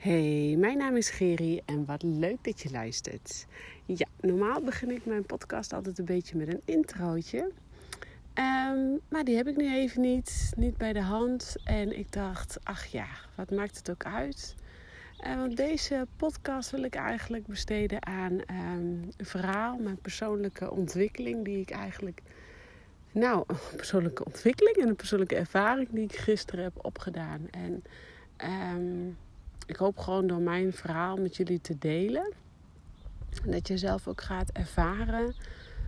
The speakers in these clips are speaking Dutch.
Hey, mijn naam is Geri en wat leuk dat je luistert. Ja, normaal begin ik mijn podcast altijd een beetje met een introotje. Ehm, maar die heb ik nu even niet, niet bij de hand. En ik dacht, ach ja, wat maakt het ook uit? Uh, want deze podcast wil ik eigenlijk besteden aan um, een verhaal, mijn persoonlijke ontwikkeling, die ik eigenlijk. Nou, persoonlijke ontwikkeling en een persoonlijke ervaring die ik gisteren heb opgedaan. En um, ik hoop gewoon door mijn verhaal met jullie te delen. Dat je zelf ook gaat ervaren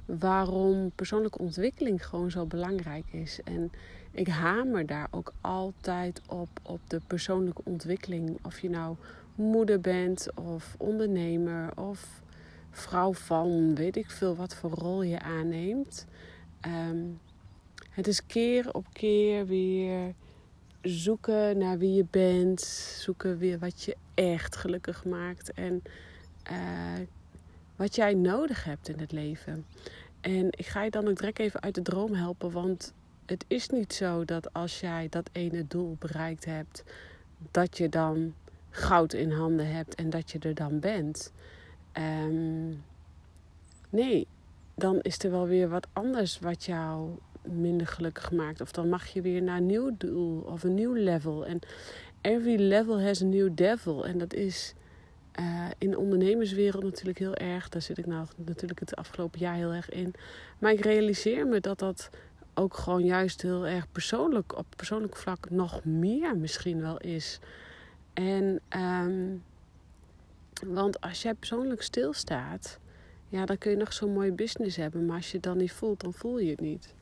waarom persoonlijke ontwikkeling gewoon zo belangrijk is. En ik hamer daar ook altijd op, op de persoonlijke ontwikkeling. Of je nou moeder bent of ondernemer of vrouw van, weet ik veel wat voor rol je aanneemt. Ehm, het is keer op keer weer zoeken naar wie je bent. Zoeken weer wat je echt gelukkig maakt. En uh, wat jij nodig hebt in het leven. En ik ga je dan ook direct even uit de droom helpen. Want het is niet zo dat als jij dat ene doel bereikt hebt, dat je dan goud in handen hebt en dat je er dan bent. Um, nee, dan is er wel weer wat anders wat jou minder gelukkig maakt. Of dan mag je weer naar een nieuw doel of een nieuw level. En every level has a new devil. En dat is uh, in de ondernemerswereld natuurlijk heel erg. Daar zit ik nou natuurlijk het afgelopen jaar heel erg in. Maar ik realiseer me dat dat ook gewoon juist heel erg persoonlijk, op persoonlijk vlak nog meer misschien wel is. En um, want als jij persoonlijk stilstaat, ja, dan kun je nog zo'n mooie business hebben. Maar als je het dan niet voelt, dan voel je het niet.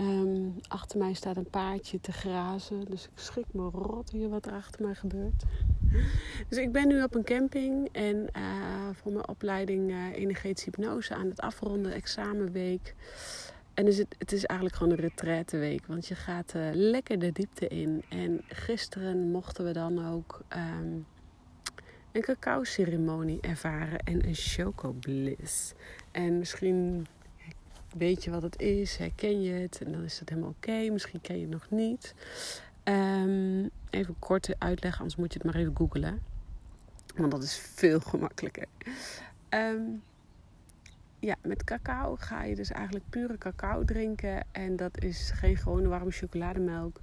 Um, achter mij staat een paardje te grazen. Dus ik schrik me rot hier wat er achter mij gebeurt. Dus ik ben nu op een camping en uh, voor mijn opleiding uh, energetische hypnose aan het afronden, examenweek. En dus het, het is eigenlijk gewoon een retraiteweek, want je gaat uh, lekker de diepte in. En gisteren mochten we dan ook um, een cacao ceremonie ervaren en een choco bliss. En misschien weet je wat het is, herken je het en dan is het helemaal oké. Misschien ken je het nog niet. Um, even een korte uitleg, anders moet je het maar even googlen. Want dat is veel gemakkelijker. Um, ja, met cacao ga je dus eigenlijk pure cacao drinken. En dat is geen gewone warme chocolademelk.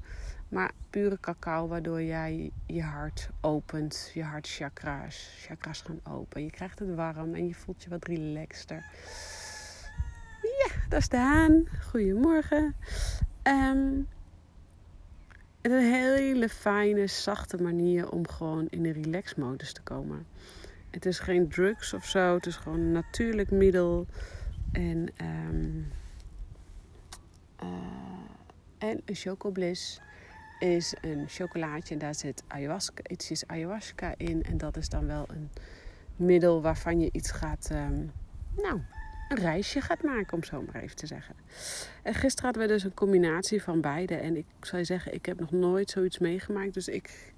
Maar pure cacao waardoor jij je hart opent. Je hartchakra's. Chakras gaan open. Je krijgt het warm en je voelt je wat relaxter. Ja, daar staan. Goedemorgen. Um, een hele fijne, zachte manier om gewoon in de relax-modus te komen. Het is geen drugs of zo. Het is gewoon een natuurlijk middel. En, um, uh, en een chocobliss is een chocolaatje en daar zit ayahuasca, iets is ayahuasca in. En dat is dan wel een middel waarvan je iets gaat, um, nou, een reisje gaat maken, om zo maar even te zeggen. En gisteren hadden we dus een combinatie van beide. En ik zou je zeggen, ik heb nog nooit zoiets meegemaakt. Dus ik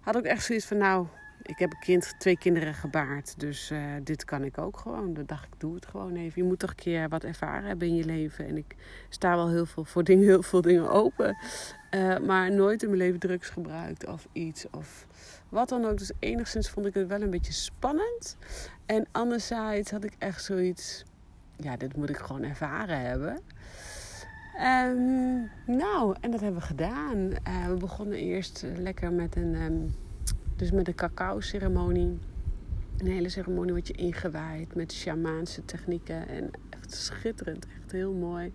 had ook echt zoiets van, nou, ik heb een kind, twee kinderen gebaard. Dus uh, dit kan ik ook gewoon. Dan dacht ik, doe het gewoon even. Je moet toch een keer wat ervaren hebben in je leven. En ik sta wel heel veel voor dingen, heel veel dingen open. Uh, maar nooit in mijn leven drugs gebruikt of iets. Of wat dan ook. Dus enigszins vond ik het wel een beetje spannend. En anderzijds had ik echt zoiets... Ja, dit moet ik gewoon ervaren hebben. Um, nou, en dat hebben we gedaan. Uh, we begonnen eerst lekker met een... Um, dus met een cacao ceremonie. Een hele ceremonie wordt je ingewijd met shamaanse technieken. En echt schitterend, echt heel mooi.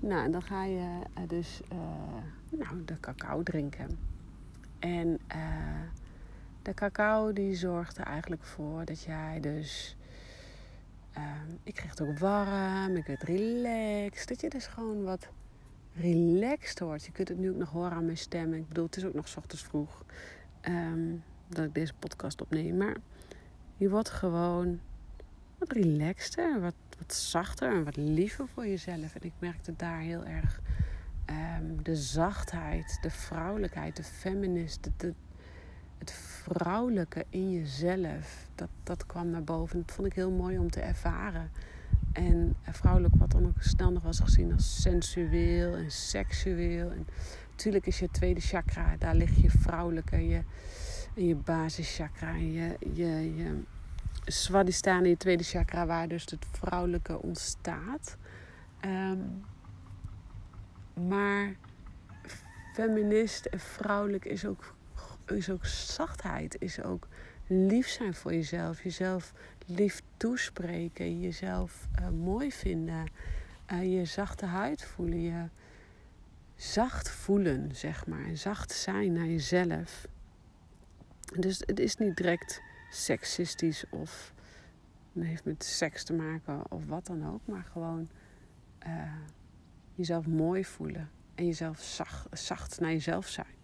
Nou, en dan ga je uh, dus uh, nou, de cacao drinken. En uh, de cacao die zorgt er eigenlijk voor dat jij dus... ik kreeg het ook warm, ik werd relaxed. Dat je dus gewoon wat relaxed wordt. Je kunt het nu ook nog horen aan mijn stem. Ik bedoel, het is ook nog s ochtends vroeg. Um, dat ik deze podcast opneem. Maar je wordt gewoon wat relaxter, wat, wat zachter en wat liever voor jezelf. En ik merkte daar heel erg um, de zachtheid, de vrouwelijkheid, de feminist, het vrouwelijke in jezelf. Dat, dat kwam naar boven. Dat vond ik heel mooi om te ervaren. En vrouwelijk wat dan ook snel nog was gezien als sensueel en seksueel. En natuurlijk is je tweede chakra, daar ligt je vrouwelijke, je En je basischakra en je, je, je Swadhisthana, je tweede chakra, waar dus het vrouwelijke ontstaat. Ehm, maar feminist en vrouwelijk is ook, is ook zachtheid, is ook lief zijn voor jezelf. Jezelf lief toespreken, jezelf uh, mooi vinden, uh, je zachte huid voelen, je zacht voelen, zeg maar. Zacht zijn naar jezelf. Dus het is niet direct seksistisch of heeft met seks te maken of wat dan ook, maar gewoon uh, jezelf mooi voelen en jezelf zacht, zacht naar jezelf zijn.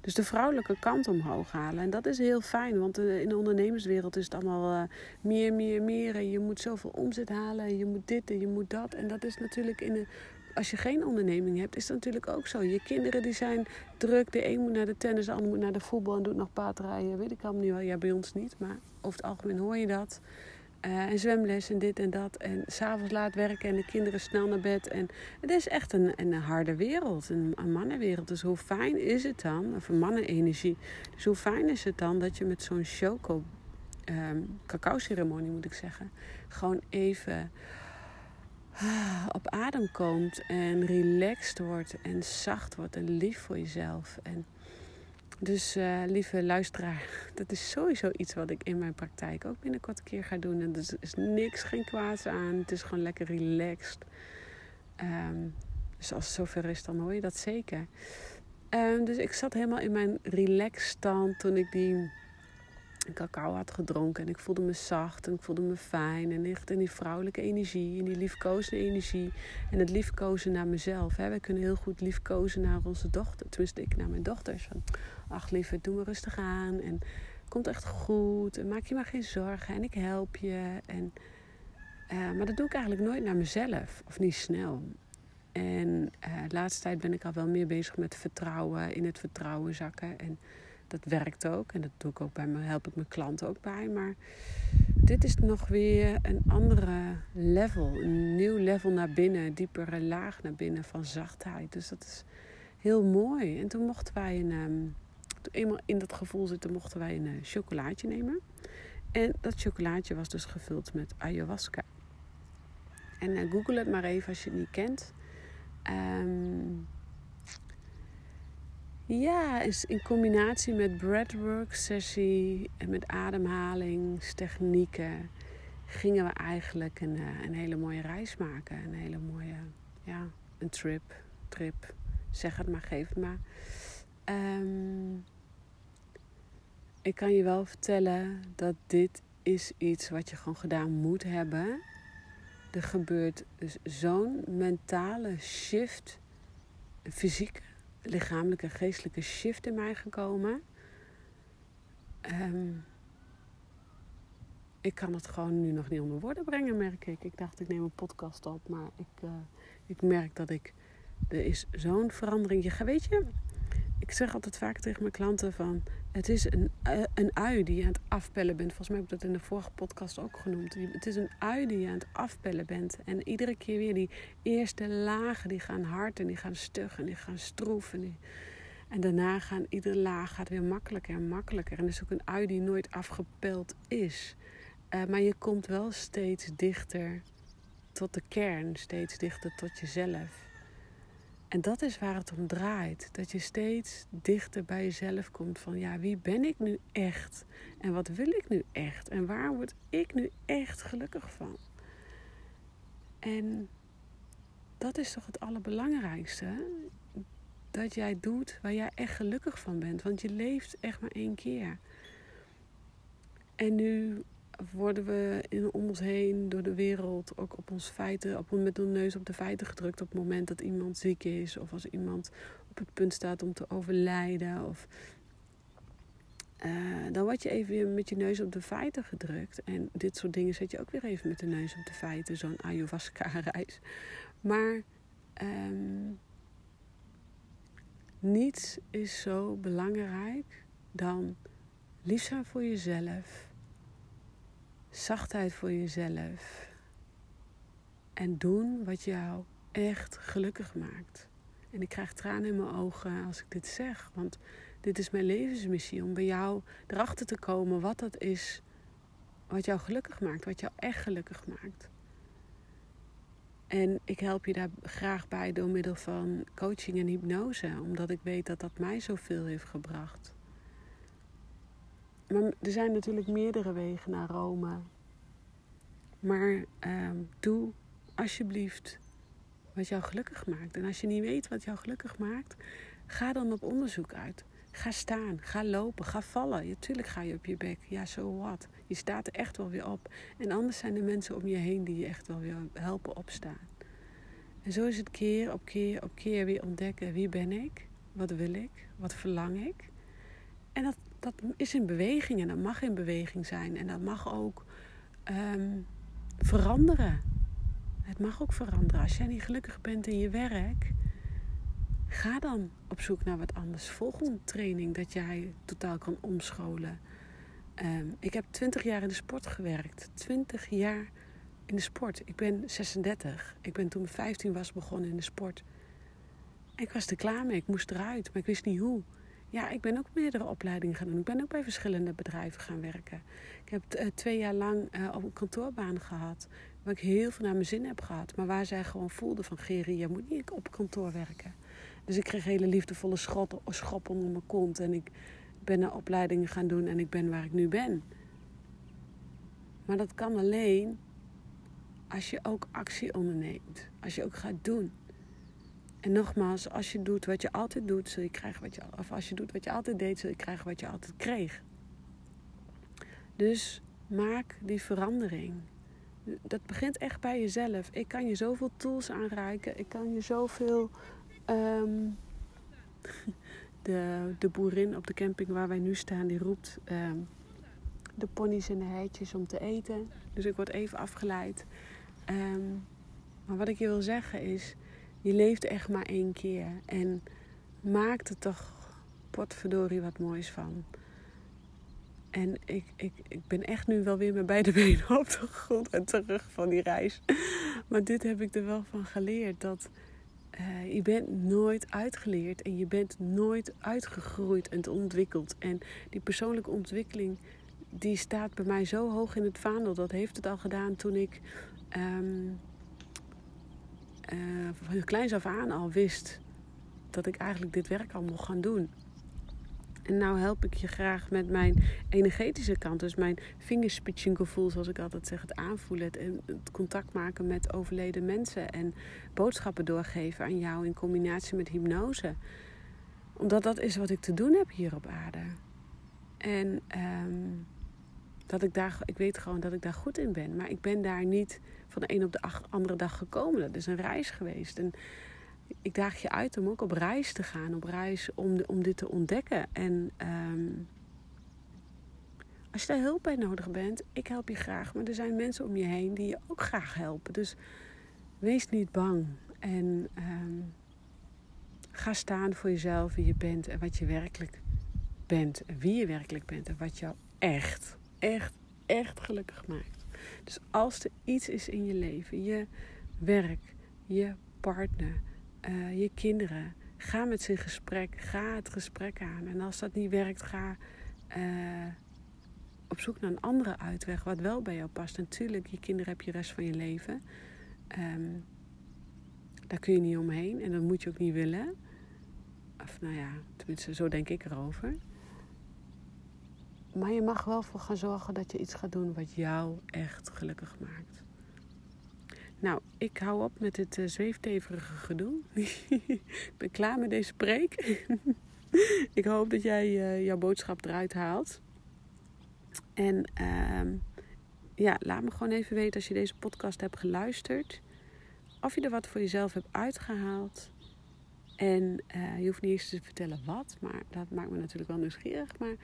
Dus de vrouwelijke kant omhoog halen. En dat is heel fijn, want in de ondernemerswereld is het allemaal uh, meer, meer, meer. En je moet zoveel omzet halen en je moet dit en je moet dat. En dat is natuurlijk in de, als je geen onderneming hebt, is dat natuurlijk ook zo. Je kinderen die zijn druk. De een moet naar de tennis, de ander moet naar de voetbal en doet nog paardrijden. Weet ik allemaal niet wel. Ja, bij ons niet, maar over het algemeen hoor je dat. Uh, en zwemles en dit en dat. En s'avonds laat werken en de kinderen snel naar bed. En het is echt een, een harde wereld, een, mannenwereld. Dus hoe fijn is het dan, of mannenenergie. Dus hoe fijn is het dan dat je met zo'n choco, um, cacao ceremonie moet ik zeggen, gewoon even op adem komt en relaxed wordt en zacht wordt en lief voor jezelf. En dus uh, lieve luisteraar, dat is sowieso iets wat ik in mijn praktijk ook binnenkort een keer ga doen. En er is niks, geen kwaads aan. Het is gewoon lekker relaxed. Um, dus als het zover is, dan hoor je dat zeker. Um, dus ik zat helemaal in mijn relax stand toen ik die cacao had gedronken. En ik voelde me zacht en ik voelde me fijn. En echt in die vrouwelijke energie, in die liefkozende energie. En het liefkozen naar mezelf. Hè. We kunnen heel goed liefkozen naar onze dochter. Tenminste, ik naar mijn dochters. Van, ach lieve, doe maar rustig aan. En komt echt goed. En maak je maar geen zorgen. En ik help je. En, uh, maar dat doe ik eigenlijk nooit naar mezelf. Of niet snel. En uh, de laatste tijd ben ik al wel meer bezig met vertrouwen. In het vertrouwen zakken. En dat werkt ook. En dat doe ik ook bij me, help ik mijn klanten ook bij. Maar dit is nog weer een andere level. Een nieuw level naar binnen. Diepere laag naar binnen van zachtheid. Dus dat is heel mooi. En toen mochten wij een. Um, toen eenmaal in dat gevoel zitten, mochten wij een uh, chocolaatje nemen. En dat chocolaatje was dus gevuld met ayahuasca. En uh, google het maar even als je het niet kent. Um, ja, in combinatie met breathwork sessie en met ademhalingstechnieken gingen we eigenlijk een, eh, een hele mooie reis maken. Een hele mooie, ja, een trip, trip. Zeg het maar, geef het maar. Um, ik kan je wel vertellen dat dit is iets wat je gewoon gedaan moet hebben. Er gebeurt dus zo'n mentale shift, fysiek lichamelijke, geestelijke shift in mij gekomen. Um, ik kan het gewoon nu nog niet onder woorden brengen, merk ik. Ik dacht, ik neem een podcast op, maar ik, uh, ik merk dat ik. Er is zo'n verandering. Je, weet je, ik zeg altijd vaak tegen mijn klanten van... Het is een, eh, een ui die je aan het afpellen bent. Volgens mij heb ik dat in de vorige podcast ook genoemd. Het is een ui die je aan het afpellen bent. En iedere keer weer die eerste lagen, die gaan hard en die gaan stug en die gaan stroef. En, en daarna gaan iedere laag gaat weer makkelijker en makkelijker. En het is ook een ui die nooit afgepeld is. Uh, maar je komt wel steeds dichter tot de kern. Steeds dichter tot jezelf. En dat is waar het om draait. Dat je steeds dichter bij jezelf komt van ja, wie ben ik nu echt? En wat wil ik nu echt? En waar word ik nu echt gelukkig van? En dat is toch het allerbelangrijkste. Dat jij doet waar jij echt gelukkig van bent. Want je leeft echt maar één keer. En nu worden we in, om ons heen door de wereld ook op ons feiten, op, met de neus op de feiten gedrukt op het moment dat iemand ziek is of als iemand op het punt staat om te overlijden. Of, uh, dan word je even weer met je neus op de feiten gedrukt. En dit soort dingen zet je ook weer even met de neus op de feiten, zo'n ayahuasca-reis. Maar um, niets is zo belangrijk dan lief zijn voor jezelf zachtheid voor jezelf. En doen wat jou echt gelukkig maakt. En ik krijg tranen in mijn ogen als ik dit zeg. Want Dit is mijn levensmissie om bij jou erachter te komen wat dat is wat jou gelukkig maakt, wat jou echt gelukkig maakt. En ik help je daar graag bij door middel van coaching en hypnose, omdat ik weet dat dat mij zoveel heeft gebracht. Maar er zijn natuurlijk meerdere wegen naar Rome. Maar ehm, doe alsjeblieft wat jou gelukkig maakt. En als je niet weet wat jou gelukkig maakt, ga dan op onderzoek uit. Ga staan, ga lopen, ga vallen. Natuurlijk ga je op je bek. Ja, zo so wat. Je staat er echt wel weer op. En anders zijn er mensen om je heen die je echt wel weer helpen opstaan. En zo is het keer op keer op keer weer ontdekken. Wie ben ik? Wat wil ik? Wat verlang ik? En dat, dat is in beweging en dat mag in beweging zijn. En dat mag ook um, veranderen. Het mag ook veranderen. Als jij niet gelukkig bent in je werk, ga dan op zoek naar wat anders. Volg een training dat jij totaal kan omscholen. Um, ik heb 20 jaar in de sport gewerkt. 20 jaar in de sport. Ik ben 36. Ik ben toen ik 15 was begonnen in de sport. En ik was er klaar mee. Ik moest eruit, maar ik wist niet hoe. Ja, ik ben ook meerdere opleidingen gaan doen. Ik ben ook bij verschillende bedrijven gaan werken. Ik heb uh, twee jaar lang uh, op een kantoorbaan gehad. Waar ik heel veel naar mijn zin heb gehad. Maar waar zij gewoon voelden van... Geri, je moet niet op kantoor werken. Dus ik kreeg hele liefdevolle schot, schop onder mijn kont. En ik ben naar opleidingen gaan doen. En ik ben waar ik nu ben. Maar dat kan alleen als je ook actie onderneemt. Als je ook gaat doen. En nogmaals, als je doet wat je altijd doet, zul je krijgen wat je. Of als je doet wat je altijd deed, zul je krijgen wat je altijd kreeg. Dus maak die verandering. Dat begint echt bij jezelf. Ik kan je zoveel tools aanreiken. Ik kan je zoveel. Um, de, de boerin op de camping waar wij nu staan, die roept um, de ponies en de heitjes om te eten. Dus ik word even afgeleid. Um, maar wat ik je wil zeggen is je leeft echt maar één keer. En maak er toch potverdorie wat moois van. En ik, ik, ik ben echt nu wel weer met beide benen op de grond en terug van die reis. Maar dit heb ik er wel van geleerd. Dat uh, je bent nooit uitgeleerd en je bent nooit uitgegroeid en ontwikkeld. En die persoonlijke ontwikkeling, die staat bij mij zo hoog in het vaandel. Dat heeft het al gedaan toen ik... Um, uh, van kleins af aan al wist dat ik eigenlijk dit werk al mocht gaan doen. En nou help ik je graag met mijn energetische kant. Dus mijn fingerspitching gevoel, zoals ik altijd zeg. Het aanvoelen, het, het contact maken met overleden mensen. En boodschappen doorgeven aan jou in combinatie met hypnose. Omdat dat is wat ik te doen heb hier op aarde. En um, dat ik daar, ik weet gewoon dat ik daar goed in ben. Maar ik ben daar niet van de een op de andere dag gekomen. Dat is een reis geweest. En ik daag je uit om ook op reis te gaan. Op reis om, om dit te ontdekken. En um, als je daar hulp bij nodig bent, ik help je graag. Maar er zijn mensen om je heen die je ook graag helpen. Dus wees niet bang. En um, ga staan voor jezelf, wie je bent en wat je werkelijk bent. En wie je werkelijk bent en wat jou echt echt, echt gelukkig maakt. Dus als er iets is in je leven, je werk, je partner, uh, je kinderen, ga met ze in gesprek. Ga het gesprek aan. En als dat niet werkt, ga uh, op zoek naar een andere uitweg wat wel bij jou past. Natuurlijk, je kinderen heb je rest van je leven. Um, daar kun je niet omheen en dat moet je ook niet willen. Of nou ja, tenminste, zo denk ik erover. Maar je mag wel voor gaan zorgen dat je iets gaat doen wat jou echt gelukkig maakt. Nou, ik hou op met het uh, zweefteverige gedoe. ik ben klaar met deze preek. ik hoop dat jij uh, jouw boodschap eruit haalt. En uh, ja, laat me gewoon even weten als je deze podcast hebt geluisterd. Of je er wat voor jezelf hebt uitgehaald. En uh, je hoeft niet eens te vertellen wat, maar dat maakt me natuurlijk wel nieuwsgierig. Maar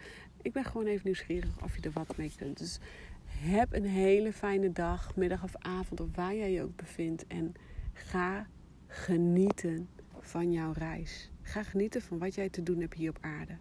ik ben gewoon even nieuwsgierig of je er wat mee kunt. Dus heb een hele fijne dag, middag of avond, of waar jij je ook bevindt. En ga genieten van jouw reis. Ga genieten van wat jij te doen hebt hier op aarde.